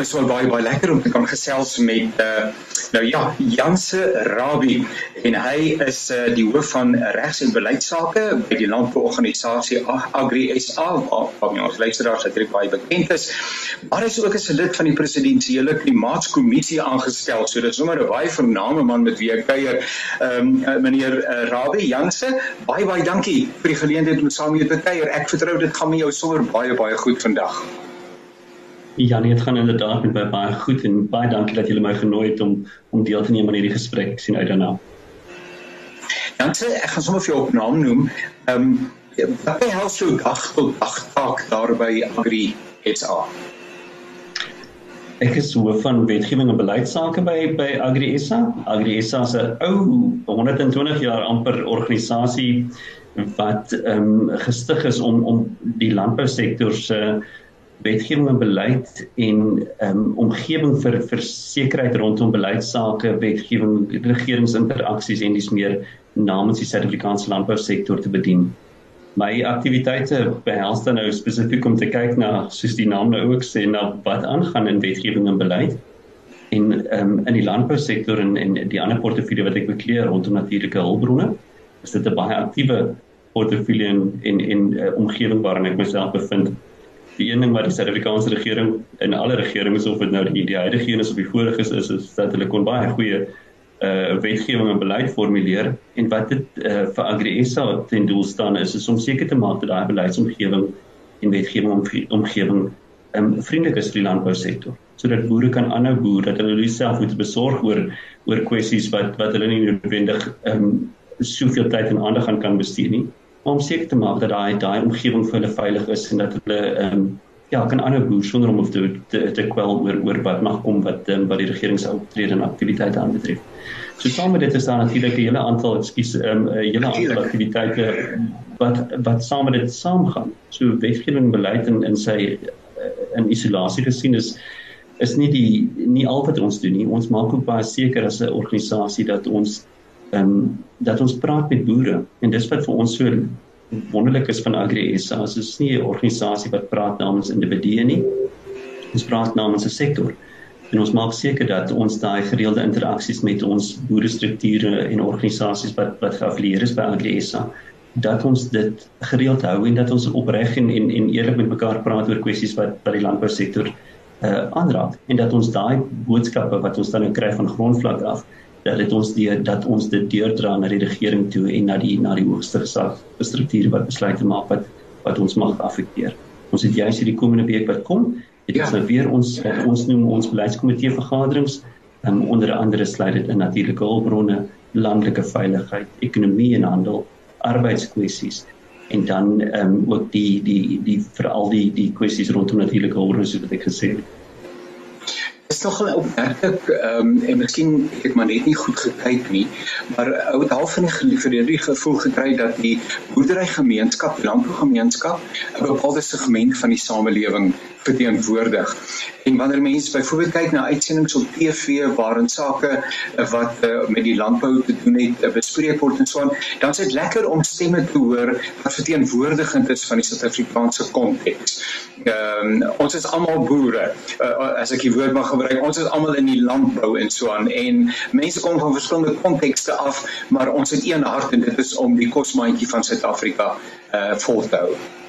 my so baie baie lekker om te kan gesels met uh nou ja, Janse Rabie en hy is uh die hoof van regs en beleidsake by die landbouorganisasie Agri SA waar ons luisteraars uitreik baie bekend is. Maar hy is ook 'n lid van die presidensiële klimaatskommissie aangestel. So dit is sommer 'n baie vername man met wie ek kuier. Ehm um, meneer uh, Rabie Janse, baie baie dankie vir die geleentheid om saam met jou te kuier. Ek vertrou dit gaan met jou sommer baie baie goed vandag. Ja, nee, dit gaan inderdaad met my baie goed en baie dankie dat julle my genooi het om om deel te neem aan hierdie gesprek. Ek sien uit daarna. Dankie. Ek gaan sommer vir jou op naam noem. Ehm um, wat behels jou dag tot dag taak daar by Agri SA? Ek is hoof van wetgewing en beleidsake by by Agri SA. Agri SA is 'n ou 120 jaar amper organisasie wat ehm um, gestig is om om die landbousektor se uh, wetgewing en beleid en ehm um, omgewing vir vir sekerheid rondom beleidsake, wetgewing, regeringsinteraksies en dis meer namens die Suid-Afrikaanse landbousektor te bedien. My aktiwiteite behels dan nou spesifiek om te kyk na soos die naam nou ook sê na wat aangaan in wetgewing en beleid en ehm um, in die landbousektor en en die ander portefeulje wat ek bekleer rondom natuurlike hulpbronne. Is dit 'n baie aktiewe portefeulje en en en uh, omgewing waarin ek myself bevind die een ding wat die Suid-Afrikaanse regering en alle regerings of dit nou die, die huidige een is of die vorige is, is is dat hulle kon baie goeie uh wetgewing en beleid formuleer. En wat dit uh vir AgriSA ten doel staan is is om seker te maak dat daai beleidsomgewing en wetgewing omgewing um vriendelik is vir die landbousektor. Sodat boere kan aanhou boer dat hulle self moet besorg oor oor kwessies wat wat hulle nie noodwendig um soveel tyd en aandag aan kan bestee nie om seker te maak dat daai daai omgewing vir hulle veilig is en dat hulle ehm um, ja, kan ander boere sonder om of te te, te kwel oor oor wat mag kom wat um, wat die regering se optrede en aktiwiteite aanbetref. So saam met dit is daar natuurlik 'n hele aantal ekskuus ehm um, 'n hele aantal aktiwiteite wat wat saam met dit saamgaan. So wetgewing beleid en in sy uh, in isolasie gesien is is nie die nie al wat ons doen nie. Ons maak ook baie seker as 'n organisasie dat ons ehm um, dat ons praat met boere en dis wat vir ons so wonderlik is van Agri SA. Dit is nie 'n organisasie wat praat namens individue nie. Ons praat namens 'n sektor. En ons maak seker dat ons daai gereelde interaksies met ons boerestrukture en organisasies wat wat geaffilieer is by Agri SA dat ons dit gereeld hou en dat ons opreg en en, en eerlik met mekaar praat oor kwessies wat by die landbousektor uh aanraak en dat ons daai boodskappe wat ons dan nou kry van grondvlak af dat dit ons die dat ons dit deurdra na die regering toe en na die na die hoogste gesag strukture wat besluite maak wat wat ons mag affekteer. Ons het juis hierdie komende week wat kom, dit is ja. nou weer ons wat ons noem ons beleidskomitee vergaderings, um, onder andere sluit dit in natuurlike hulpbronne, landelike veiligheid, ekonomie en handel, arbeidskwessies en dan ehm um, ook die die die veral die die kwessies rondom natuurlike hulpbronne soos wat ek gesê het is nog wel. Opmerklik ehm um, en miskien het ek maar net nie goed gekyk nie maar ou het half van die verlede gevoel gekry dat die boerderygemeenskap landbougemeenskap 'n bepaalde segment van die samelewing verteenwoordig. En wanneer mense byvoorbeeld kyk na uitsendings op TV waarin sake eh, wat uh, met die landbou te doen het uh, bespreek word en so aan, dan is dit lekker om stemme te hoor wat verteenwoordigend is van die Suid-Afrikaanse konteks. Ehm um, ons is almal boere. Uh, as ek die woord mag gebruik, ons is almal in die landbou en so aan en mense kom van verskillende kontekste af, maar ons het een hart en dit is om die kosmandjie van Suid-Afrika uh vol te hou.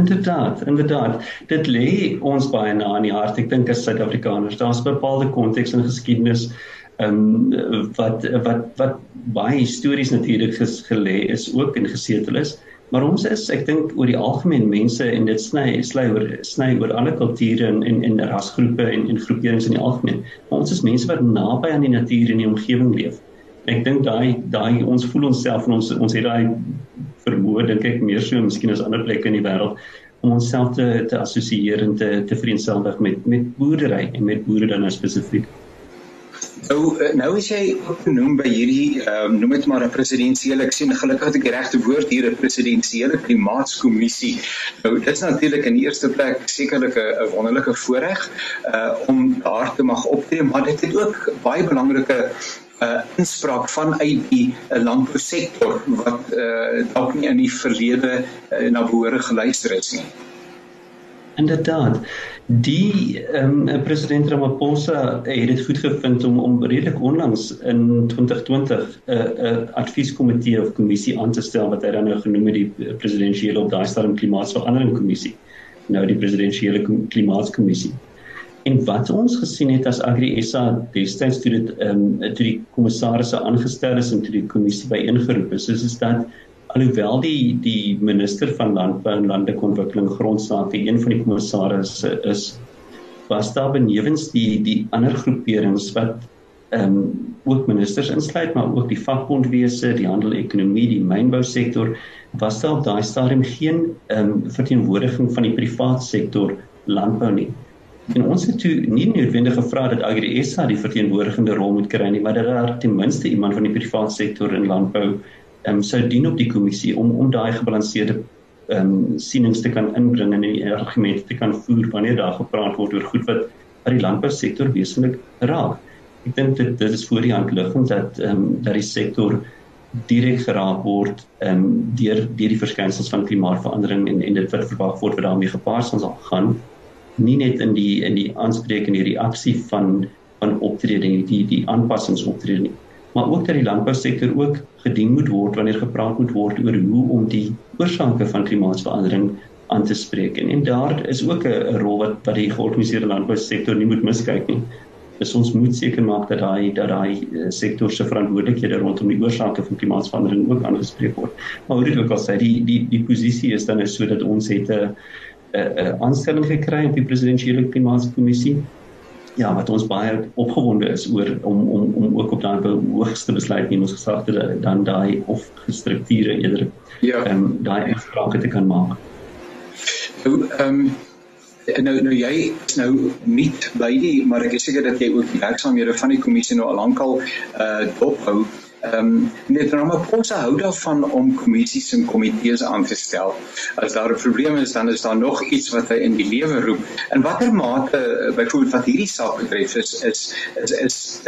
Inderdaad, inderdaad. Dit lê ons baie na in die hart. Ek dink as Suid-Afrikaners, daar's bepaalde konteks en geskiedenis ehm um, wat wat wat baie histories natuurlik gelê is ook en gesetel is. Maar ons is, ek dink oor die algemeen mense en dit sny sny oor sny oor ander kulture en en en rasgroepe en en groeperings in die algemeen. Maar ons is mense wat naby aan die natuur en die omgewing leef. Ek dink daai daai ons voel onsself en ons ons het daai vermoë dink ek meer so miskien as ander plekke in die wêreld om onsself te te assosieer en te te vriendselfig met met boerdery en met boere dan nou spesifiek. Nou eh, nou is jy genoem by hierdie ehm um, noem dit maar 'n presidensiële ek sien gelukkig het ek die regte woord hier 'n presidensiële klimaatskommissie. Nou dit is natuurlik in die eerste plek sekerlik 'n wonderlike voorreg uh om daar te mag optree, maar dit het ook baie belangrike uh, inspraak vanuit die uh, landbousektor wat uh, dalk nie in die verlede uh, na behoore geluister is nie. Inderdaad. Die ehm um, president Ramaphosa het dit goed gevind om om redelik onlangs in 2020 'n uh, 'n uh, advieskomitee of kommissie aan te stel wat hy dan nou genoem het die presidensiële op daai stadium klimaatsverandering kommissie. Nou die presidensiële klimaatskommissie. En wat ons gesien het as Agri SA destyds toe dit ehm um, toe die kommissarisse aangestel is en toe die kommissie byeengeroep is, is, is dat alhoewel die die minister van landbou en landelike ontwikkeling grondsake een van die kommissarisse is was daar benewens die die ander groeperings wat ehm um, ook ministers insluit maar ook die vakbondwese, die handel ekonomie, die mynbou sektor was daar op daai stadium geen ehm um, verteenwoordiging van die privaat sektor landbou nie. En ons het toe nie noodwendig gevra dat Agri SA die verteenwoordigende rol moet kry nie, maar dat daar ten minste iemand van die privaat sektor in landbou ehm um, sou dien op die kommissie om om daai gebalanseerde ehm um, sienings te kan inbring en die argumente te kan voer wanneer daar gepraat word oor goed wat wat die landbousektor wesentlik raak. Ek dink dit dit is voor die hand liggend dat ehm um, dat die sektor direk geraak word ehm um, deur deur die verskynsels van klimaatsverandering en en dit wat verwag word wat daarmee gepaard sal gaan nie net in die in die aanspreek en die reaksie van van optreding die die aanpassingsoptreding maar ook dat die landbousektor ook gedien moet word wanneer gepraat moet word oor hoe om die oorsake van klimaatsverandering aan te spreek. En, en daar is ook 'n rol wat wat die georganiseerde landbousektor nie moet miskyk nie. Dus ons moet seker maak dat daai dat daai eh, sektor se verantwoordelikhede rondom die oorsake van klimaatsverandering ook aangespreek word. Maar hoe dit ook al sê, die die die posisie is dan is sodat ons het 'n 'n aanstelling gekry op die presidentsiële klimaatskommissie ja wat ons baie opgewonde is oor om om om ook op daai hoogste besluit neem ons gesag te dan daai of strukture eerder ja um, daai insprake te kan maak. Nou ehm um, nou nou jy is nou nie by die maar ek is seker dat jy ook die werksaamhede van die kommissie nou al lankal uh dophou. Ehm um, net Ramaphosa hou daarvan om kommissies en komitees aan te stel. As daar 'n probleem is, dan is daar nog iets wat hy in die lewe roep. In watter mate eh, byvoorbeeld wat hierdie saak betref is is is, is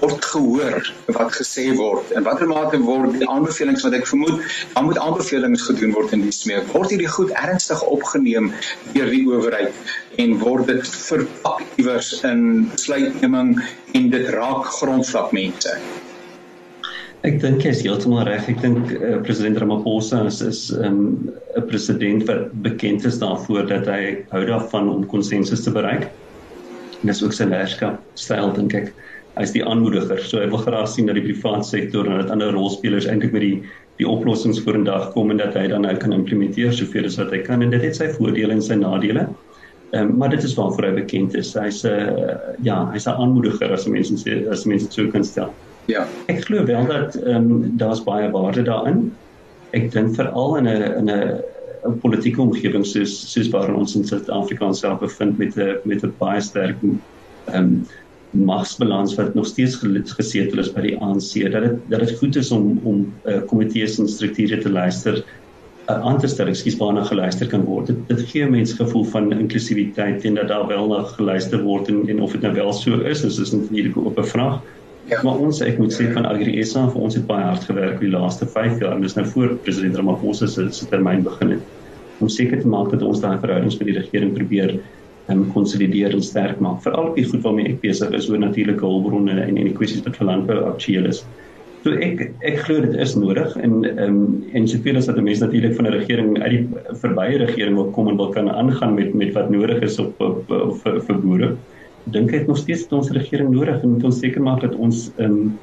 word gehoor wat gesê word. In watter mate word die aanbevelings wat ek vermoed, dan moet aanbevelings gedoen word in die smeek. Word hierdie goed ernstig opgeneem deur die owerheid en word dit verpak iewers in besluitneming en dit raak grondvlak mense. Ek dink jy is heeltemal reg. Ek dink uh, president Ramaphosa is is ehm, 'n um, president wat bekend is daarvoor dat hy hou daarvan om konsensus te bereik. En dis ook sy leierskap styl dink ek. Hy is die aanmoediger. So hy wil graag sien dat die private sektor en dat ander rolspelers eintlik met die die oplossings vorendag kom en dat hy dan nou kan implementeer soveel as wat hy kan en dit het sy voordele en sy nadele. Ehm um, maar dit is waarvoor hy bekend is. Hy's 'n uh, ja, hy's 'n aanmoediger as mense as mense sou kan stel. Ja. Ek glo wel dat ehm um, daar's baie waarde daarin. Ek dink veral in 'n in 'n 'n politieke omgewing soos soos waar ons in Suid-Afrika self bevind met 'n met 'n baie sterk ehm um, magsbalans wat nog steeds gesetel is by die ANC dat dit dat dit goed is om om uh, komitees en strukture te luister uh, aan te stel, ekskuus waarna geluister kan word. Dit, dit gee mense gevoel van inklusiwiteit en dat daar wel na geluister word en, en of dit nou wel so is, is, is natuurlik op 'n vraag. Ja. Maar ons ek moet sê van Agri SA vir ons het baie hard gewerk die laaste 5 jaar en dis nou voor president Ramaphosa se se termyn begin het om seker te maak dat ons daai verhoudings met die regering probeer um, konsolideer en sterk maak veral op die goed waarmee ek besig is oor natuurlike hulpbronne en en die kwessies wat vir landbou aktueel is. So ek ek glo dit is nodig en ehm um, en soveel as dat mense natuurlik van 'n regering uit die verbye regering wil kom en wil kan aangaan met met wat nodig is op, op, op vir, vir boere dink ek nog steeds dat ons regering nodig en moet ons seker maak dat ons ehm um,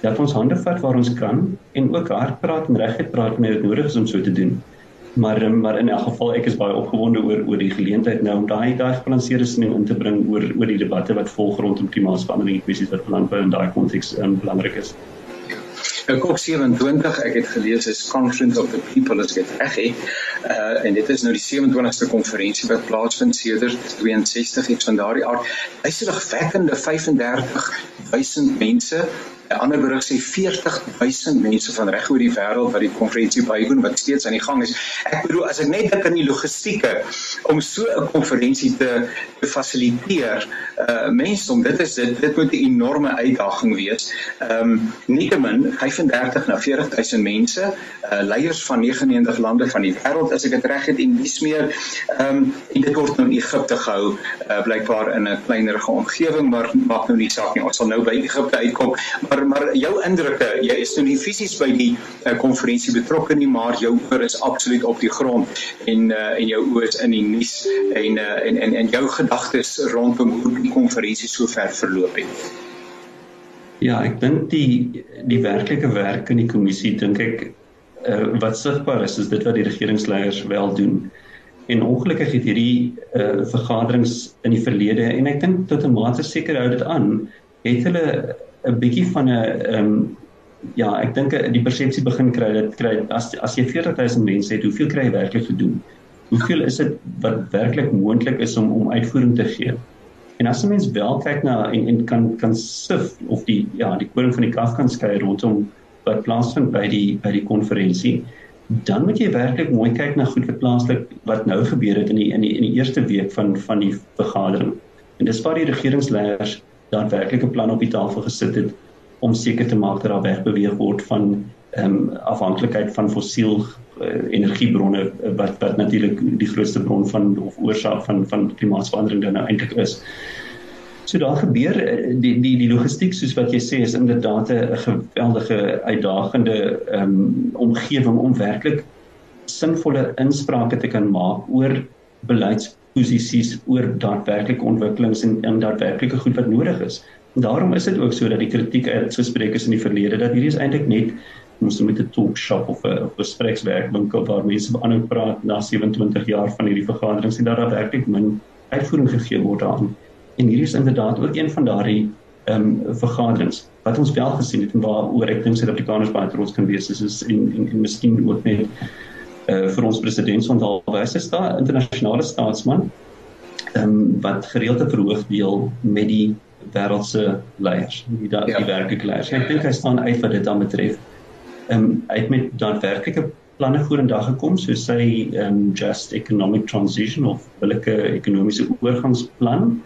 dat ons hande vat waar ons kan en ook hard praat en reguit praat wanneer dit nodig is om so te doen. Maar um, maar in elk geval ek is baie opgewonde oor oor die geleentheid nou om daai daai gebalanseerde siening in te bring oor oor die debatte wat volg rondom klimaatsverandering en kwessies wat landbou in daai konteks um, belangrik is. Nou kop 27 ek het gelees is Conference of the People as dit reg het. Uh en dit is nou die 27ste konferensie wat plaasvind sedert 62 iets van daardie aard. Sê 'n wekkende 35000 mense 'n ander berig sê 40000 mense van reg oor die wêreld wat die konferensie bywoon wat steeds aan die gang is. Ek bedoel as ek net dink aan die logistieke om so 'n konferensie te, te fasiliteer, uh mense om dit is dit dit moet 'n enorme uitdaging wees. Ehm um, nietemin 35 na 40000 mense, uh leiers van 99 lande van die wêreld as ek dit reg het en dis meer ehm um, en dit word nou in Egipte gehou, uh blykbaar in 'n kleinerige omgewing, maar maak nou nie saak nie. Ons sal nou by Egipte uitkom. Maar maar jou indrukke, jy is nou nie fisies by die konferensie uh, betrokke nie, maar jou oor is absoluut op die grond en uh en jou oë is in die nuus en uh en en en jou gedagtes rondom hoe die konferensie so ver verloop het. Ja, ek dink die die werklike werk in die kommissie dink ek uh, wat sigbaar is is dit wat die regeringsleiers wel doen. En ongelukkig het hierdie uh, vergaderings in die verlede en ek dink tot 'n mate seker hou dit aan, het hulle 'n bietjie van 'n ehm um, ja, ek dink die persepsie begin kry dat kry as as jy 40000 mense het, hoeveel kry jy werklik gedoen? Hoeveel is dit wat werklik moontlik is om om uitvoering te gee? En as 'n mens wel kyk na en en kan kan sif of die ja, die koning van die kaf kan skei rondom wat plaasvind by die by die konferensie, dan moet jy werklik mooi kyk na goed wat plaaslik wat nou gebeur het in die in die in die eerste week van van die vergadering. En dis waar die regeringsleiers daadwerklik 'n plan op die tafel gesit het om seker te maak dat daar wegbeweeg word van ehm um, afhanklikheid van fossiel uh, energiebronne uh, wat wat natuurlik die grootste bron van of oorsaak van van klimaatsverandering dan nou eintlik is. So daar gebeur uh, die die die logistiek soos wat jy sê is inderdaad 'n geweldige uitdagende ehm um, omgewing om werklik sinvolle insprake te kan maak oor beleidsposisies oor daadwerklike ontwikkelings en en daadwerklike goed wat nodig is. En daarom is dit ook so dat die kritiek uitgespreek is in die verlede dat hierdie is eintlik net ons met 'n talk shop of 'n gesprekswerkwinkel waar mense aanhou praat na 27 jaar van hierdie vergaderings en dat daar werklik min uitvoering gegee word daaraan. En hierdie is inderdaad ook een van daardie ehm um, vergaderings wat ons wel gesien het en waaroor ek dink Suid-Afrikaners baie trots kan wees is, is en en, en miskien ook net uh, vir ons president onthou wys is daar internasionale staatsman ehm um, wat gereelde verhoog deel met die wêreldse leiers, die da, ja. die werklike leiers. Ek dink hy staan uit wat dit dan betref ehm um, uit met daadwerklike planne vorendag gekom soos sy ehm um, just economic transition of billike ekonomiese oorgangsplan.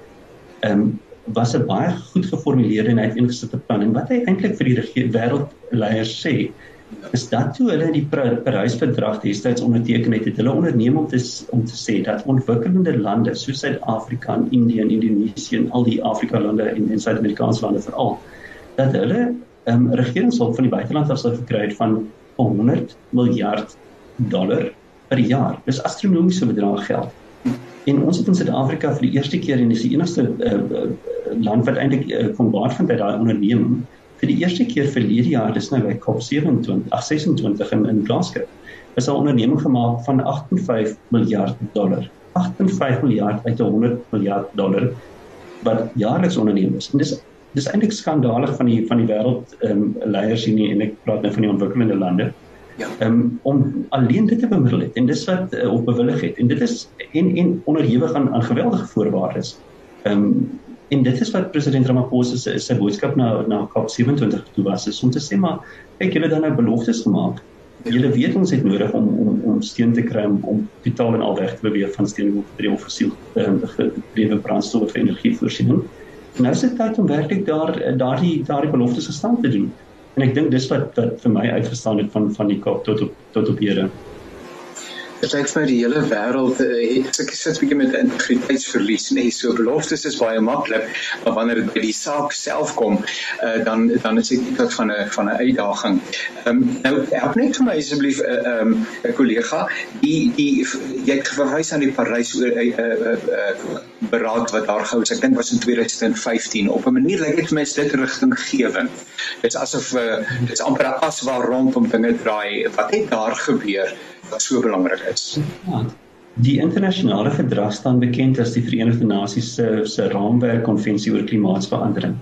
Ehm um, was 'n baie goed geformuleerde en uiteengesette plan en wat hy eintlik vir die wêreldleiers sê is dat toe hulle die Parys-verdrag destyds onderteken het, het hulle onderneem om te om te sê dat ontwikkelende lande soos Suid-Afrika en Indië en Indonesië en al die Afrika lande en, en Suid-Amerikaanse lande veral dat hulle ehm um, regeringshulp van die buiteland af sou gekry het van 100 miljard dollar per jaar. Dis astronomiese bedrag geld. En ons het in Suid-Afrika vir die eerste keer en dis die enigste uh, land wat eintlik uh, kon baat vind by daai onderneming vir die eerste keer verlede jaar dis nou by COP27 ag 26 in in Glasgow. Is 'n onderneming gemaak van 85 miljard dollar. 85 miljard uit 100 miljard dollar wat jaarliks onderneem is. En dis dis eintlik skandalig van die van die wêreld ehm um, leiers hier nie en ek praat nou van die ontwikkelende lande. Ja. Um, om alleen dit te bemiddel het en dis wat uh, op bewillig het en dit is en en onderhewig aan aan geweldige voorwaardes. Ehm um, en dit is wat president Ramaphosa se sy boodskap na na COP27 toe was is om te sê maar kyk julle dan nou beloftes gemaak. Julle weet ons het nodig om om om steun te kry om, totaal en al weg te beweeg van steenkool tot fossiel ehm um, gedrewe brandstof vir energievoorsiening nou is dit tyd om werklik daar daardie daardie beloftes gestaan te doen. En ek dink dis wat wat vir my uitgestaan het van van die Kaap tot op tot op dit vir my die hele wêreld uh, ek sit 'n bietjie met integriteitsverlies nee so beloftes is baie maklik maar wanneer dit by die saak self kom uh, dan dan is dit tot van 'n van 'n uitdaging. Ehm um, nou help net vir my asseblief 'n uh, um, 'n kollega die die jy het verwys aan die Parys oor 'n uh, uh, uh, beraad wat daar gehou is. Ek dink was in 2015 op 'n manier lyk dit vir my dit rigtinggewend. Dit is asof uh, dit is amper as waar rondom dinge draai. Wat het daar gebeur? Wat so belangrik is. Ja, die internasionale verdrag staan bekend as die Verenigde Nasies se se raamwerk konvensie oor klimaatsverandering.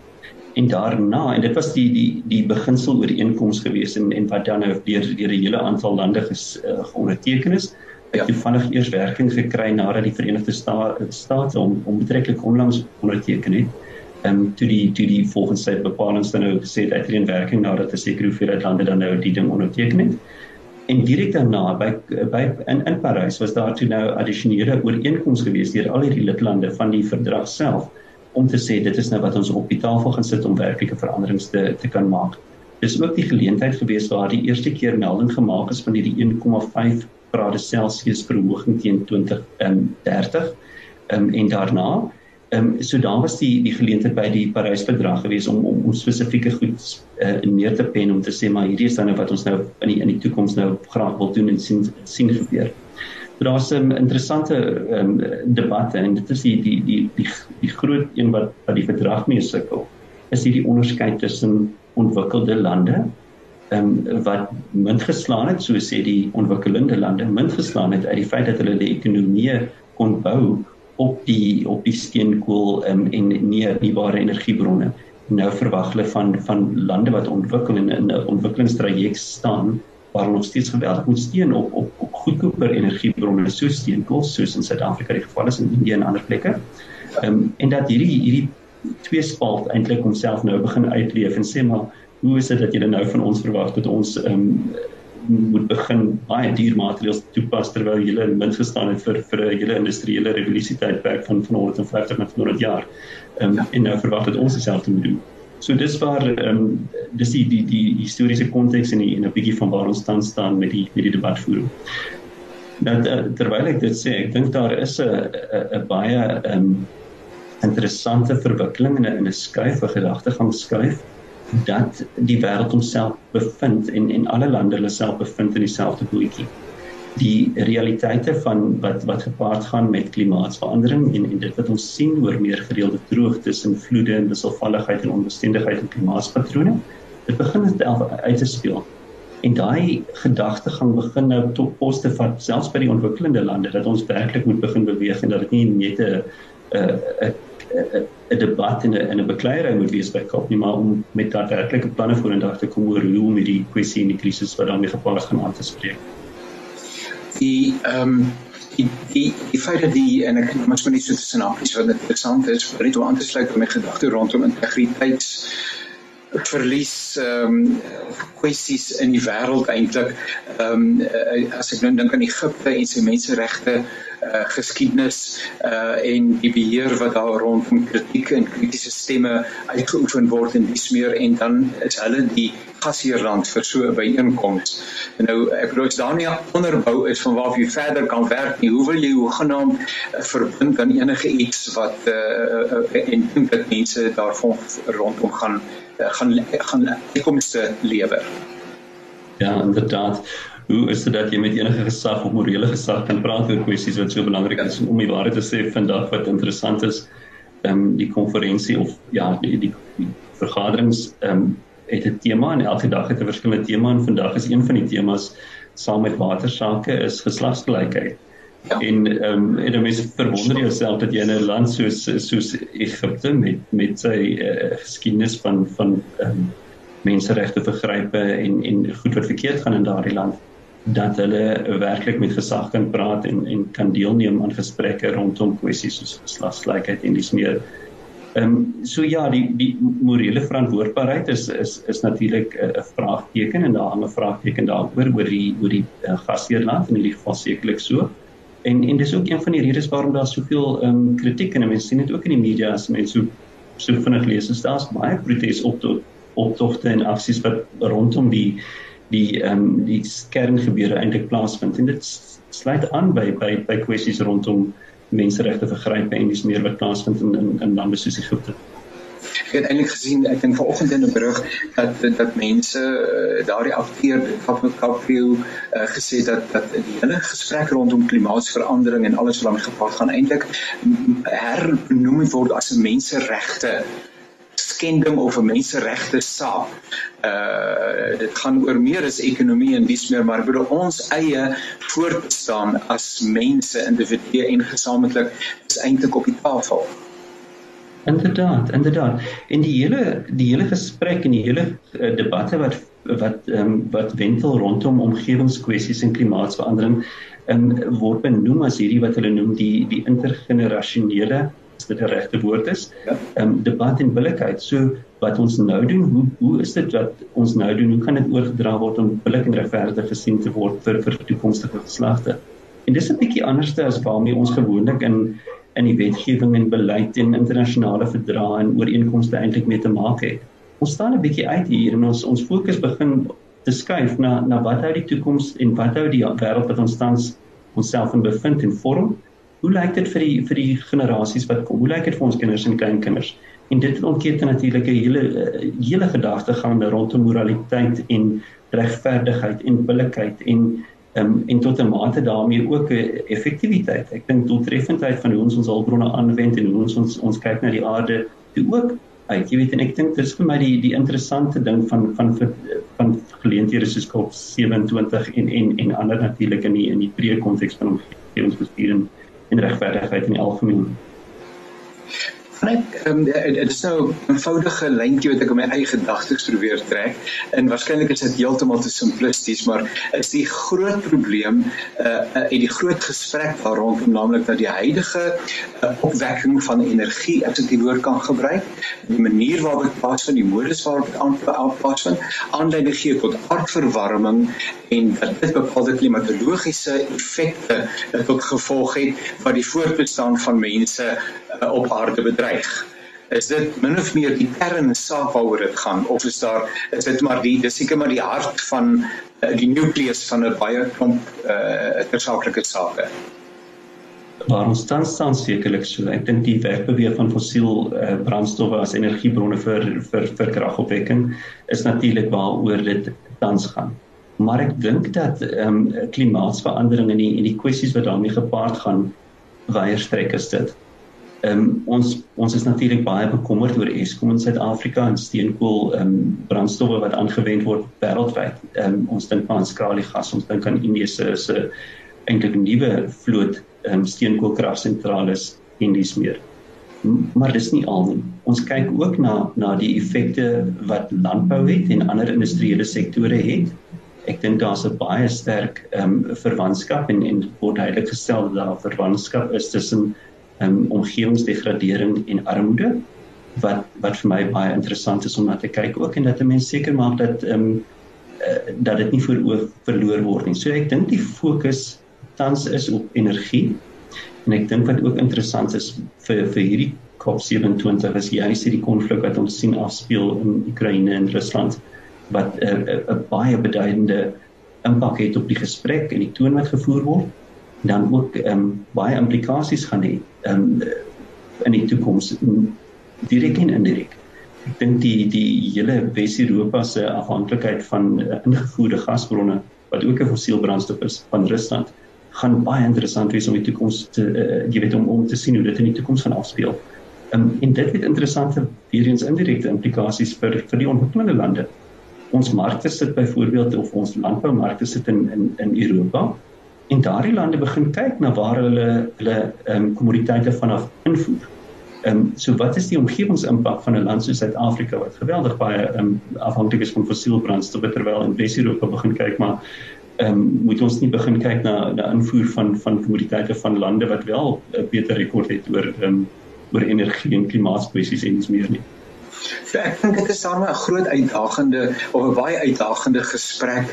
En daarna, en dit was die die die beginsel ooreenkoms gewees en en wat dan nou deur deur 'n hele aantal lande ges, uh, geonderteken is. Het ja. toevallig eers werking gekry nadat die Verenigde Sta State om om betreklik onlangs onderteken het. ehm um, toe die toe die volgens sy bepalinge dan nou gesê het uitreën werking nadat 'n sekere hoeveelheid lande dan nou die ding onderteken het. En direk daarna by by in in Parys was daar toe nou addisionele ooreenkomste gewees deur al hierdie lidlande van die verdrag self om te sê dit is nou wat ons op die tafel gaan sit om werklike veranderings te te kan maak. Dis ook die geleentheid gewees waar die eerste keer melding gemaak is van hierdie 1,5 grade Celsius verhoging teen 2030. Ehm um, en daarna Ehm um, so daar was die die geleentheid by die Parys verdrag gewees om om, om spesifieke goed uh, neer te pen om te sê maar hierdie is dan nou wat ons nou in die in die toekoms nou graag wil doen en sien sien gebeur. So daar's 'n um, interessante ehm um, debatte en dit is die die die die die groot een wat wat die verdrag mee sukkel is hierdie onderskeid tussen ontwikkelde lande ehm um, wat munt geslaan het so sê die ontwikkelende lande munt geslaan het uit die feit dat hulle die ekonomie kon bou op die op die steenkool um, en nie hernubare energiebronne. Nou verwag hulle van van lande wat ontwikkel en in 'n ontwikkelingstraject staan waar hulle nog steeds geweldig moet steun op op op goedkoper energiebronne soos steenkool soos in Suid-Afrika die geval is in Indië en ander plekke. Ehm um, en dat hierdie hierdie twee spalt eintlik homself nou begin uitleef en sê maar hoe is dit dat julle nou van ons verwag dat ons ehm um, moet begin baie duur materiale toepas terwyl jy min gestaan het vir vir 'n hele industriële revolusie tydperk van van 150 na 200 jaar. Ehm um, ja. en nou verwag dit ons dieselfde moet doen. So dis waar ehm um, dis die die die historiese konteks en die en 'n bietjie van waar ons tans staan met die met die debat voer. Nou terwyl ek dit sê, ek dink daar is 'n 'n baie ehm um, interessante verwikkeling in 'n in 'n skuif, 'n gedagtegang skuif dat die wêreld homself bevind en en alle lande hulle self bevind in dieselfde bootjie. Die realiteite van wat wat gepaard gaan met klimaatsverandering en en dit wat ons sien oor meer gereelde droogtes en vloede en wisselvalligheid en onbestendigheid in klimaatspatrone, dit begin dit uit te speel. En daai gedagtegang begin nou tot poste van selfs by die ontwikkelende lande dat ons werklik moet begin beweeg en dat dit nie net 'n 'n 'n debat en 'n 'n bekleierery moet wees by COP nie maar om met daadwerklike planne vorendag te kom oor hoe om hierdie kwessie en die krisis wat daarmee gepaard gaan aan te spreek. Die ehm um, die die die feit dat die en ek moet maar net so tussen hakies wat interessant is vir dit om aan te sluit met gedagte rondom integriteits verlies ehm um, kwessies in die wêreld eintlik ehm um, as ek nou dink aan Egipte en sy menseregte uh, geskiedenis uh, en die beheer wat daar rondom kritiek en kritiese stemme uitgeoefen word en dis meer en dan is hulle die gasheerland vir so 'n byeenkoms. Nou ek bedoel as daar nie 'n onderbou is van waar jy verder kan werk nie, hoe wil jy hoegenaamd uh, verbind aan enige iets wat uh, uh, en dink dat mense daarvan rondom gaan uh, gaan gaan uitkomste lewer. Ja, inderdaad hoe is dit dat jy met enige gesag of morele gesag kan praat oor kwessies wat so belangrik is om die waarheid te sê vandag wat interessant is ehm um, die konferensie of ja die die, die vergaderings ehm um, het 'n tema en elke dag het 'n verskillende tema en vandag is een van die temas saam met watersake is geslagsgelykheid. En ehm um, en dan is verwonder jouself dat jy in 'n land soos soos Egipte met met sy uh, geskiedenis van van ehm um, menseregte vergrype en en goed wat verkeerd gaan in daardie land dat hulle werklik met gesag kan praat en en kan deelneem aan gesprekke rondom kwessies soos geslagsgelykheid en dis meer. Ehm um, so ja, die die morele verantwoordbaarheid is is is natuurlik 'n vraagteken en daar 'n vraagteken daaroor oor die oor die uh, gasheerland in hierdie geval sekerlik so. En en dis ook een van die redes waarom daar soveel ehm um, kritiek en mense sien dit ook in die media as mense so so vinnig lees, is daar's baie protes op tot optogte en aksies wat rondom die die ehm um, die kerngebeure eintlik plaasvind en dit sluit aan by by by kwessies rondom menseregte vergrype en dis meer wat plaasvind in in, in lande soos Egipte. Ek het eintlik gesien ek dink vanoggend in 'n berig dat dat mense uh, daardie afkeer van Kapview uh, gesê dat dat die hele gesprek rondom klimaatsverandering en alles wat daarmee gepaard gaan eintlik herbenoem word as 'n menseregte skending of 'n menseregte saak. Uh dit gaan oor meer as ekonomie en dis meer maar bedoel ons eie voortbestaan as mense, individue en gesamentlik is eintlik op die tafel. Inderdaad, inderdaad. En die hele die hele gesprek en die hele uh, debatte wat wat ehm um, wat wentel rondom omgewingskwessies en klimaatsverandering en um, word benoem as hierdie wat hulle noem die die intergenerasionele as dit 'n regte woord is. Ja. Ehm um, debat en billikheid. So wat ons nou doen, hoe hoe is dit wat ons nou doen? Hoe kan dit oorgedra word om billik en regverdig gesien te word vir vir toekomstige geslagte? En dis 'n bietjie anderste as waarmee ons gewoonlik in in die wetgewing en beleid en internasionale verdrae en ooreenkomste eintlik mee te maak het. Ons staan 'n bietjie uit hier en ons ons fokus begin te skuif na na wat hou die toekoms en wat hou die wêreld wat ons tans onsself in bevind en vorm. Hoe lyk dit vir die vir die generasies wat kom? Hoe lyk dit vir ons kinders en kleinkinders? En dit ontkeet natuurlik 'n hele hele gedagte gaande rondom moraliteit en regverdigheid en billikheid en um, en tot 'n mate daarmee ook 'n effektiwiteit. Ek dink doeltreffendheid van hoe ons ons hulpbronne aanwend en hoe ons ons, ons kyk na die aarde, toe ook uit. Jy weet en ek dink dis vir my die die interessante ding van van van geleenthede soos COP 27 en en en ander natuurlik in die in die breë konteks van omgewingsbestuur en, en regverdigheid in die algemeen. Net ehm um, dit is nou 'n eenvoudige lyntjie wat ek in my eie gedagtes probeer trek. En waarskynlik is dit heeltemal te simplisties maar is die groot probleem uh uh en die groot gesprek daar rondom naamlik dat die huidige uh, opwekking van energie as ek die woord kan gebruik die manier waarop dit pas van die modus waarop dit aanpas van aanleiding gee tot aardverwarming en dat dit bepaalde klimatologiese effekte tot gevolg het wat die voortbestaan van mense uh, op aarde bedreig. Is dit min of meer die kern saak waaroor dit gaan of is daar is dit maar die dis seker maar die hart van uh, die nukleus van 'n baie klomp uh tersaaklike sake. Maar ons staan staan sekerlik so. Ek dink die wegbeweeg van fossiel uh, brandstowwe as energiebronne vir vir vir kragopwekking is natuurlik waaroor dit tans gaan. Maar ek dink dat ehm um, klimaatsverandering en die en die kwessies wat daarmee gepaard gaan weier strek is dit. Ehm um, ons ons is natuurlik baie bekommerd oor Eskom in Suid-Afrika en steenkool ehm um, brandstowwe wat aangewend word wêreldwyd. Ehm um, ons dink aan skaliegas, ons dink aan Indië se se eintlik nuwe vloot ehm um, steenkoolkragsentrale en dis meer. Maar dis nie al nie. Ons kyk ook na na die effekte wat landbou het en ander industriële sektore het. Ek dink daar's 'n baie sterk ehm um, verwantskap en en word duidelik gestel dat daar verwantskap is tussen um, omgewingsdegradering en armoede wat wat vir my baie interessant is om na te kyk ook en dat mense seker maak dat ehm um, uh, dat dit nie voor oog verloor word nie. So ek dink die fokus tans is op energie. En ek dink wat ook interessant is vir vir hierdie COP27 is juist hierdie konflik wat ons sien afspeel in Oekraïne en Rusland wat 'n uh, 'n uh, uh, baie beduidende impak het op die gesprek en die toon wat gevoer word dan ook ehm um, baie implikasies gaan hê ehm um, in die toekoms direk en indirek. Ek dink die die hele Wes-Europa se afhanklikheid van uh, ingevoerde gasbronne wat ook 'n fossiel brandstof is van Rusland gaan baie interessant wees om die toekoms te uh, jy weet om om te sien hoe dit in die toekoms gaan afspeel. Um, en dit het interessante weer eens indirekte implikasies vir vir die ontwikkelende lande. Ons markte sit byvoorbeeld of ons landboumarkte sit in in in Europa en daardie lande begin kyk na waar hulle hulle ehm um, kommoditeite vanaf invoer. Ehm um, so wat is die omgewingsimpak van 'n land soos Suid-Afrika wat geweldig baie ehm um, afhanklik is van fossiel brandstowwe terwyl in Wes-Europa begin kyk maar ehm um, moet ons nie begin kyk na na invoer van van kommoditeite van lande wat wel 'n beter rekord het oor ehm um, oor energie en klimaatskwessies en iets meer nie. So ek dink dit is daarmee 'n groot uitdagende of 'n baie uitdagende gesprek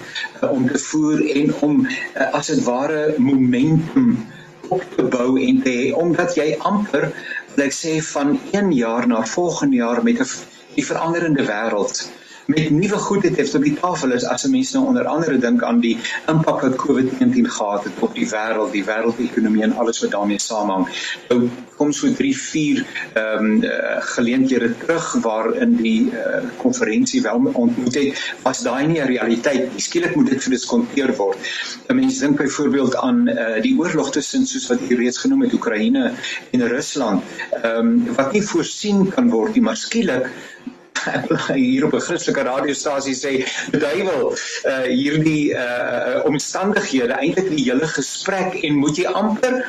uh, om te voer en om uh, as dit ware momentum op te bou en te hê omdat jy amper like sê van 1 jaar na volgende jaar met 'n die veranderende wêreld met nuwe goed het het op die tafel is as mense nou onder andere dink aan die impak wat COVID-19 gehad het op die wêreld, die wêreldekonomie en alles wat daarmee saamhang. Nou kom so 3, 4 ehm um, uh, geleenthede terug waarin die uh, konferensie wel ontmoet het, was daai nie 'n realiteit nie. Skielik moet dit gediskonteer word. Mense dink byvoorbeeld aan uh, die oorlog tussen soos wat hier reeds genoem het Oekraïne en Rusland, ehm um, wat nie voorsien kan word nie, maar skielik hier op 'n Christelike radiostasie sê duiwel uh hierdie uh omstandighede eintlik die hele gesprek en moet jy amper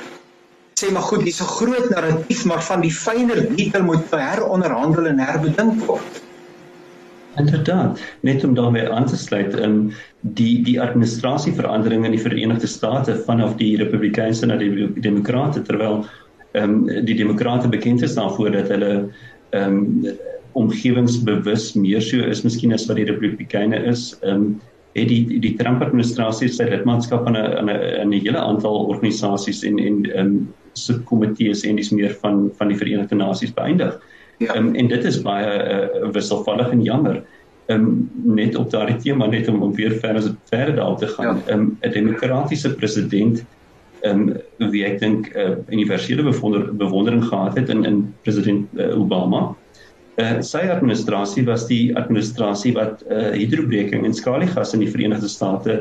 sê maar goed dis 'n groot narratief maar van die fynere detail moet heronderhandel en herbedink word. Inderdaad, net om daarmee aan te sluit in um, die die administrasieveranderinge in die Verenigde State vanaf die Republikeinse na die Demokrate terwyl ehm um, die demokrate bekend is daarvoor dat hulle ehm um, omgewingsbewus meer so is miskien as wat die republikeine is. Ehm um, het die die Trump administrasie sy lidmaatskap aan 'n aan 'n 'n hele aantal organisasies en en ehm um, subkomitees en dis meer van van die Verenigde Nasies beëindig. Ja. Um, en dit is baie uh, wisselvallig en jammer. Ehm um, net op daardie tema net om, om weer verder verder daar te gaan. Ja. Ehm ja. um, 'n demokratiese president ehm um, wie ek dink 'n uh, universele bewonder, bewondering gehad het in in president uh, Obama. Uh, sy administrasie was die administrasie wat uh, hidrobreking en skaliegas in die Verenigde State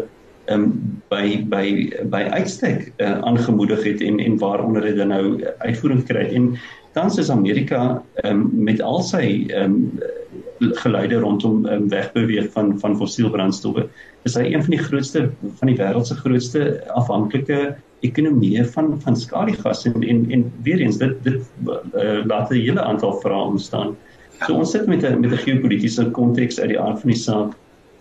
um, by by by uitstek uh, aangemoedig het en en waaronder dit nou uitvoering kry en tans is Amerika um, met al sy um, geluide rondom um, wegbeweeg van van fossielbrandstowwe is hy een van die grootste van die wêreld se grootste afhanklike ekonomieë van van skaliegas en en en weer eens dit dit uh, laat 'n hele aantal vrae ontstaan. So ons sit met 'n met 'n geopolitiese konteks uit die aard van die saak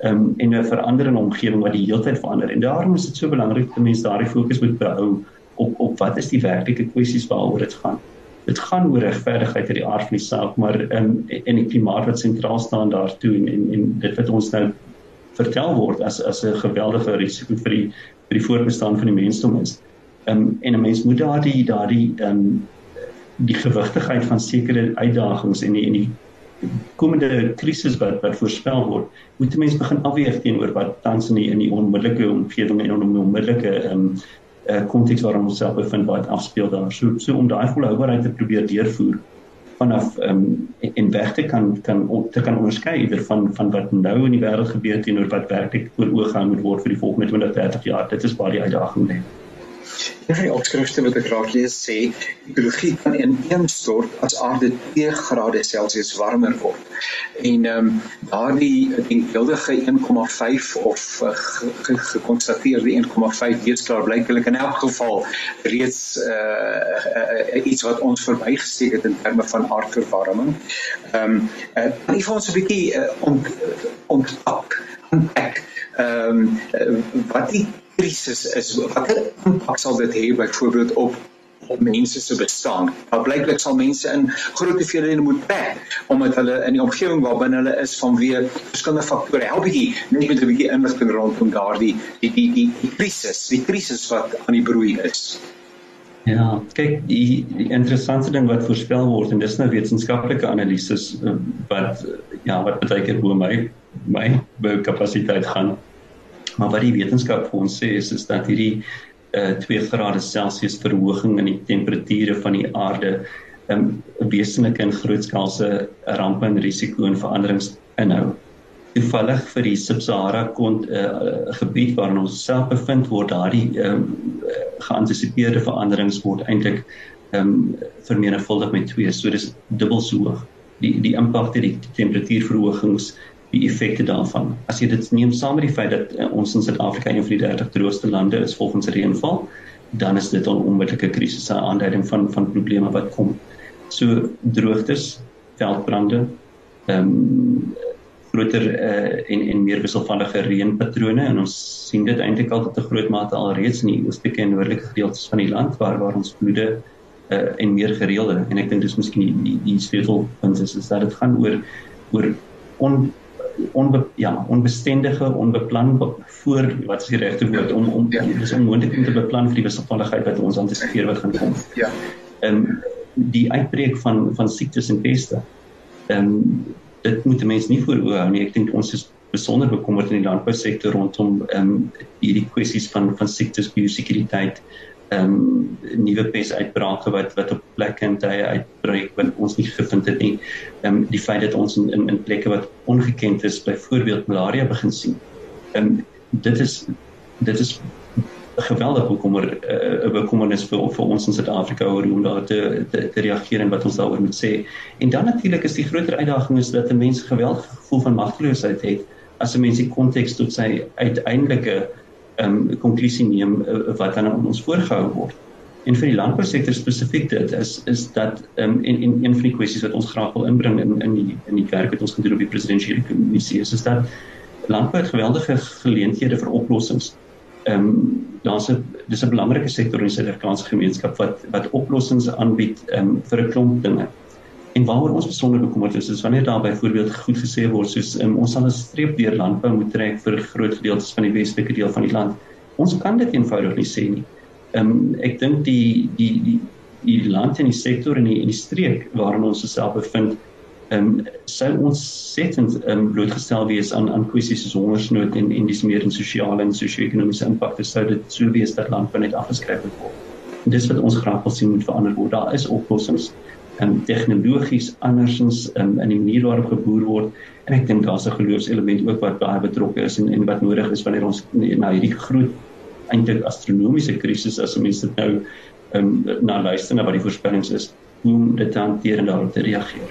um, en 'n veranderende omgewing wat die hele tyd verander. En daarom is dit so belangrik dat mense daardie fokus moet behou op op wat is die werklike kwessies waaroor dit gaan. Dit gaan oor regverdigheid uit die aard van die saak, maar um, en die klimaat wat sentraal staan daartoe en, en en dit wat ons nou vertel word as as 'n geweldige risiko vir die vir die voortbestaan van die mensdom is. Um, en 'n mens moet daardie daardie um, die gewigtigheid van sekere uitdagings en die en die komende krisis wat wat voorspel word, moet mense begin afweeg teenoor wat tans in die in die onmiddellike omgewing en in die onmiddellike ehm um, uh, konteks waarin ons self bevind wat afspeel daar. So so om daai volhoubaarheid te probeer deurvoer vanaf ehm um, en weg te kan kan te kan onderskei ieder van van wat nou in die wêreld gebeur teenoor wat werklik voor oë gehou moet word vir die volgende 20, 30 jaar. Dit is waar die uitdaging lê. Een van die opskrifte wat ek graag lees sê, ekologie kan ineenstort as aarde 2 grade Celsius warmer word. En ehm um, daardie denkbeeldige 1,5 of uh, gekonstateerde 1,5 weerskaal blyklik in elk geval reeds uh, uh, iets wat ons verbygesteek het in terme van aardverwarming. Ehm um, uh, nie vir ons 'n bietjie uh, ont ontpak ontpak ehm um, wat die krisis is watter impak sal dit hê byvoorbeeld op op mense se bestaan. Maar blyklik sal mense in groot hoeveelhede moet trek omdat hulle in die omgewing waarbinne hulle is vanweë verskillende faktore. Help bietjie net met 'n bietjie inligting rondom daardie die die die die krisis, die krisis wat aan die broei is. Ja, kyk, die, die interessante ding wat voorspel word en dis nou wetenskaplike analises eh, wat ja, wat baie keer bo my my kapasiteit gaan. Maar wat die wetenskap vir ons sê is is dat hierdie uh 2 grade Celsius verhoging in die temperature van die aarde 'n um, wesenlike en grootskaalse rampe en risiko en veranderings inhou. Toevallig vir die Sub-Sahara kont 'n uh, gebied waarin ons self bevind word daardie um, geantisipeerde veranderings word eintlik ehm um, vermenigvuldig met 2, so dis dubbel so hoog. Die die impak deur die temperatuurverhogings die effekte daarvan. As jy dit neem saam met die feit dat uh, ons in Suid-Afrika een van die 30 droogste lande is volgens reënval, dan is dit 'n onmiddellike krisis, 'n aanduiding van van probleme wat kom. So droogtes, veldbrande, ehm um, groter uh, en en meer wisselvallige reënpatrone en ons sien dit eintlik al tot 'n groot mate al reeds in die oostelike en noordelike gedeeltes van die land waar waar ons vloede uh, en meer gereelde en ek dink dis miskien die die, die sleutelpunt is is dat dit gaan oor oor on onbe, ja, onbestendige, onbeplan voor wat is die regte woord om om ja. dis onmoontlik om te beplan vir die wisselvalligheid wat ons antisipeer wat gaan kom. Ja. Ehm um, die uitbreek van van siektes en peste. Ehm um, dit moet mense nie voor oë hou nie. Ek dink ons is besonder bekommerd in die landbousektor rondom ehm um, hierdie kwessies van van siektes, biosekuriteit, ehm um, nuwe pesuitbrake wat wat op plekke en tye uitbreek wat ons nie gevind het nie. Ehm um, die feit dat ons in in, in plekke wat ongekend is, byvoorbeeld malaria begin sien. Ehm um, dit is dit is geweldig bekommer 'n uh, bekommernis vir vir ons in Suid-Afrika oor hoe om daar te, te te reageer en wat ons daaroor moet sê. En dan natuurlik is die groter uitdaging is dat 'n mens geweldige gevoel van magteloosheid het as 'n mens die konteks tot sy uiteindelike um, konklusie neem uh, wat aan ons voorgehou word. En vir die landbousektor spesifiek dit is is dat ehm um, en en een van die kwessies wat ons graag wil inbring in in die in die werk wat ons gedoen op die presidentsiële kommissie is is dat landbou geweldige geleenthede vir oplossings ehm um, daar's 'n dis 'n belangrike sektor in die Suid-Afrikaanse gemeenskap wat wat oplossings aanbied ehm um, vir 'n klomp dinge. En waaroor ons besonder bekommerd is, is wanneer daar byvoorbeeld goed gesê word soos um, ons sal 'n streep deur landbou moet trek vir groot gedeeltes van die westelike deel van die land. Ons kan dit eenvoudig nie sê nie. Ehm um, ek dink die die die die land en die sektor en die, die streek waarin ons osself bevind, ehm um, sou ons settend ehm um, blootgestel wees aan aan kwessies soos hongersnood en en dis meer in sosiale en sosio-ekonomiese impakte sou dit sou wees dat landbou net afgeskryf word. En dis wat ons graag wil sien moet verander word. Daar is oplossings um, tegnologies andersins um, in die manier waarop geboer word en ek dink daar's 'n geloofselement ook wat baie betrokke is en en wat nodig is wanneer ons na hierdie groot eintlik astronomiese krisis as mense nou um, na luister na wat die voorspellings is hoe om dit te hanteer en daarop te reageer.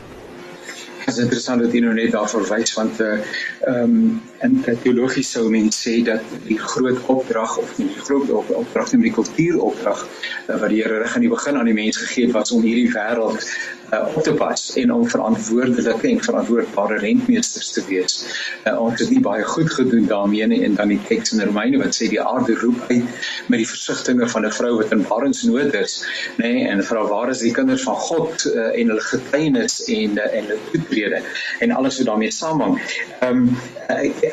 Is interessant dat jy nou net daar verwys want eh, ehm uh, um, in teologies sou mense sê dat die groot opdrag of die groot opdrag in die kultuuropdrag uh, wat die Here reg aan die begin aan die mens gegee het was om hierdie wêreld uh, op te pas en om verantwoordelike en verantwoordbare rentmeesters te wees. Uh, ons het nie baie goed gedoen daarmee nie en dan die teks in Romeine wat sê die aarde roep uit met die versigtings van 'n vrou wat in barensnood is, nê, nee, en vra waar is die kinders van God uh, en hulle getuienis en uh, en hulle toetrede en alles wat daarmee saamhang. Ehm um,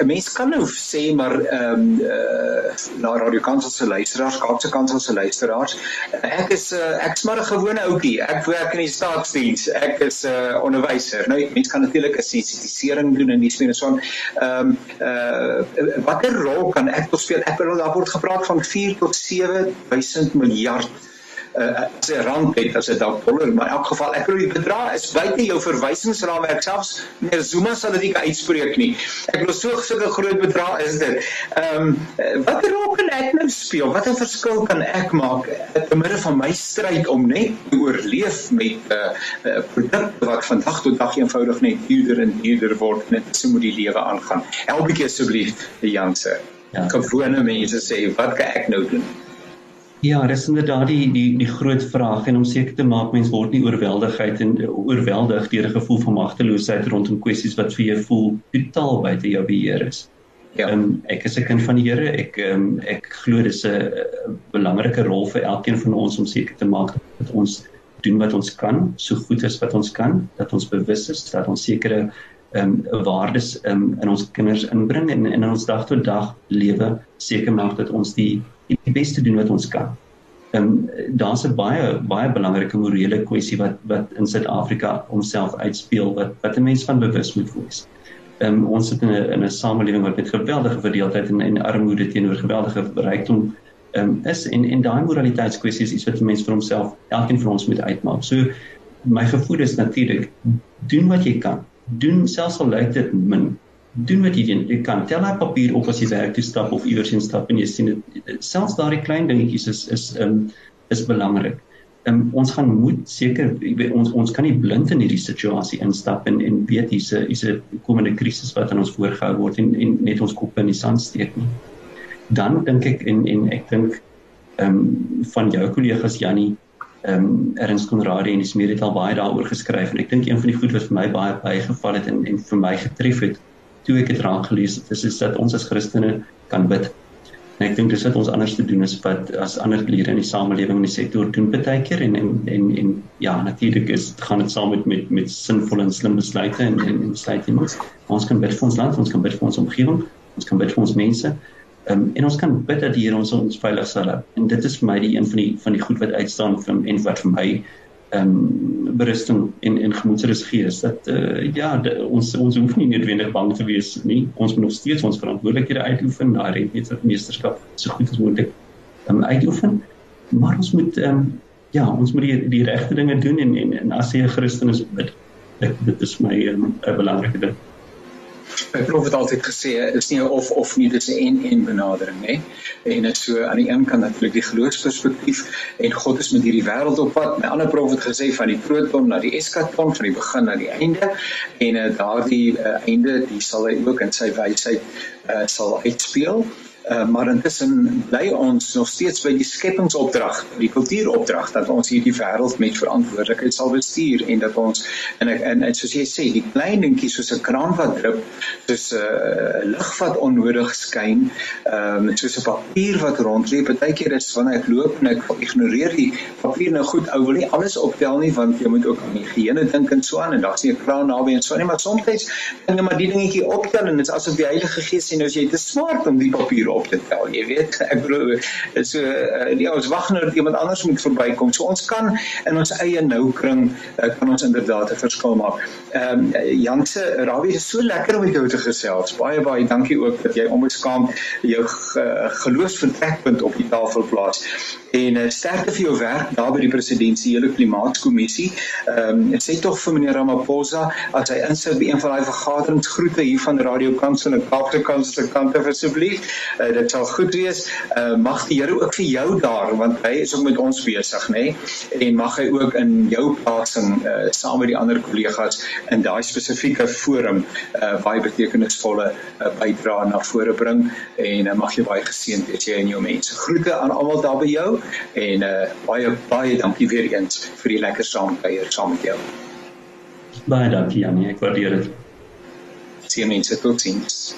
'n mens kan nou sê maar ehm um, uh, na Radio Kansel se luisteraars, Kaapse Kansel se luisteraars, ek is uh, ek's maar 'n gewone ouetjie. Ek werk in die staatsdiens diens. Ek is 'n uh, onderwyser. Nou mense kan natuurlik 'n sensitisering doen in die sfeer van ehm um, uh watter rol kan ek speel? Ek bedoel daar word gepraat van 4 tot 7 duisend miljard uh, sy rand het as dit dalk dollar maar in elk geval ek glo die bedrag is buite jou verwysingsraamwerk selfs meneer Zuma sal dit nie kan uitspreek nie. Ek glo so sulke groot bedrag is dit. Ehm um, wat rol kan ek nou speel? Wat 'n verskil kan ek maak te midde van my stryd om net te oorleef met 'n uh, uh, produk wat van dag tot dag eenvoudig net duurder en duurder word net so moet die lewe aangaan. Help ek asseblief die Janse Ja. Gewone mense sê wat kan ek nou doen? Ja, dis inderdaad die die die groot vraag en om seker te maak mens word nie oorweldigheid en oorweldig deur 'n gevoel van magteloosheid rondom kwessies wat vir jou voel totaal buite jou beheer is. Ja. Um, ek is 'n kind van die Here. Ek um, ek glo dis 'n belangrike rol vir elkeen van ons om seker te maak dat ons doen wat ons kan, so goed as wat ons kan, dat ons bewus is dat ons sekere ehm um, waardes um, in ons kinders inbring en, en in ons dag tot dag lewe seker maak dat ons die die beste doen wat ons kan. Ehm daar's 'n baie baie belangrike morele kwessie wat wat in Suid-Afrika homself uitspeel wat wat 'n mens van bewus moet wees. Ehm um, ons sit in 'n in 'n samelewing wat met geweldige verdeeldheid en en armoede teenoor geweldige rykdom ehm um, is en en daai moraliteitskwessie is iets wat 'n mens vir homself elkeen van ons moet uitmaak. So my gevoel is natuurlik doen wat jy kan. Doen selfs al lyk dit min doen wat jy doen. Jy kan tel daai papier op as jy werk toe stap of iewers heen stap en jy sien dit selfs daardie klein dingetjies is is um is belangrik. Um ons gaan moet seker ons ons kan nie blind in hierdie situasie instap en en weet hier's 'n hier's 'n komende krisis wat aan ons voorgehou word en en net ons kop in die sand steek nie. Dan dink ek en en ek dink um van jou kollegas Jannie ehm um, Ernst Konradi en die Smeer het al baie daaroor geskryf en ek dink een van die goed wat vir my baie bygeval het en en vir my getref het toe ek dit raak gelees het, is, is dat ons as Christene kan bid. En ek dink dis wat ons anders te doen is wat as ander lede in die samelewing en die sektor doen baie keer en en en, en ja, natuurlik is gaan dit saam met met met sinvolle en slim besluite en en, en besluite moet. Ons kan bid vir ons land, ons kan bid vir ons omgewing, ons kan bid vir ons mense. Um, en ons kan bid dat die Here ons ons veilig sal hou. En dit is vir my die een van die van die goed wat uitstaan van en wat vir my ehm um, berusting en en gemoedsrus gee is dat uh, ja de, ons ons hoef nie noodwendig bang te wees nie. Ons moet nog steeds ons verantwoordelikhede uitoefen, daai rentmeesterskap so goed as moontlik um, uitoefen. Maar ons moet ehm um, ja, ons moet die die regte dinge doen en en, en as jy 'n Christen is, bid. Dit dit is my ehm, 'n um, belangrike ding. My prof het altyd gesê is nie of of nie dis 'n en en benadering nê. En dit so aan die een kant natuurlik die geloofsperspektief en God is met hierdie wêreld op pad. My ander prof het gesê van die proton na die eskaton van die begin na die einde en uh, daardie uh, einde die sal hy ook in sy wysheid uh, sal uitspeel. Uh, maar intussen bly ons nog steeds by die skepingsopdrag, die kultuuropdrag dat ons hierdie wêreld met verantwoordelikheid sal bestuur en dat ons ek en, en soos jy sê, die klein dingetjies soos 'n kraan wat drup, soos 'n uh, lig wat onnodig skyn, ehm um, soos 'n papier wat rondlê, partykeer is wanneer ek loop en ek ignoreer die papier nou goed, ou wil nie alles optel nie want jy moet ook aan die higiëne dink en so aan en daar's nie 'n kraan naby en so nie, maar soms dinge maar die dingetjie optel en dit is asof die Heilige Gees sê nou as jy te smart om die papier op te tel, jy weet, ek bedoel so uh, ja, ons wag nou dat iemand anders moet verbykom. So ons kan in ons eie nou kring uh, kan ons inderdaad 'n verskil maak. Ehm um, Janse, Rabbi is so lekker om met jou te gesels. Baie baie dankie ook dat jy onbeskaamd jou geloofsvertrekpunt op die tafel plaas. En uh, sterkte vir jou werk daar by die presidensiële klimaatskommissie. Ehm um, sê tog vir meneer Ramaphosa as hy insit by een van daai vergaderings groete hier van Radio Kansel en Kaapse Kansel kante asseblief. Uh, dit sal goed wees. Uh, mag die Here ook vir jou daar want hy is ook met ons besig, nê? Nee? En mag hy ook in jou plasing uh, saam met die ander kollegas in daai spesifieke forum uh, baie betekenisvolle uh, bydrae na vore bring en uh, mag jy baie geseënd wees jy en jou mense. Groete aan almal daar by jou en uh, baie baie dankie weer eens vir die lekker saamkuier saam met jou. Baie dankie Janie, ek waardeer dit. Sien mense tot sins.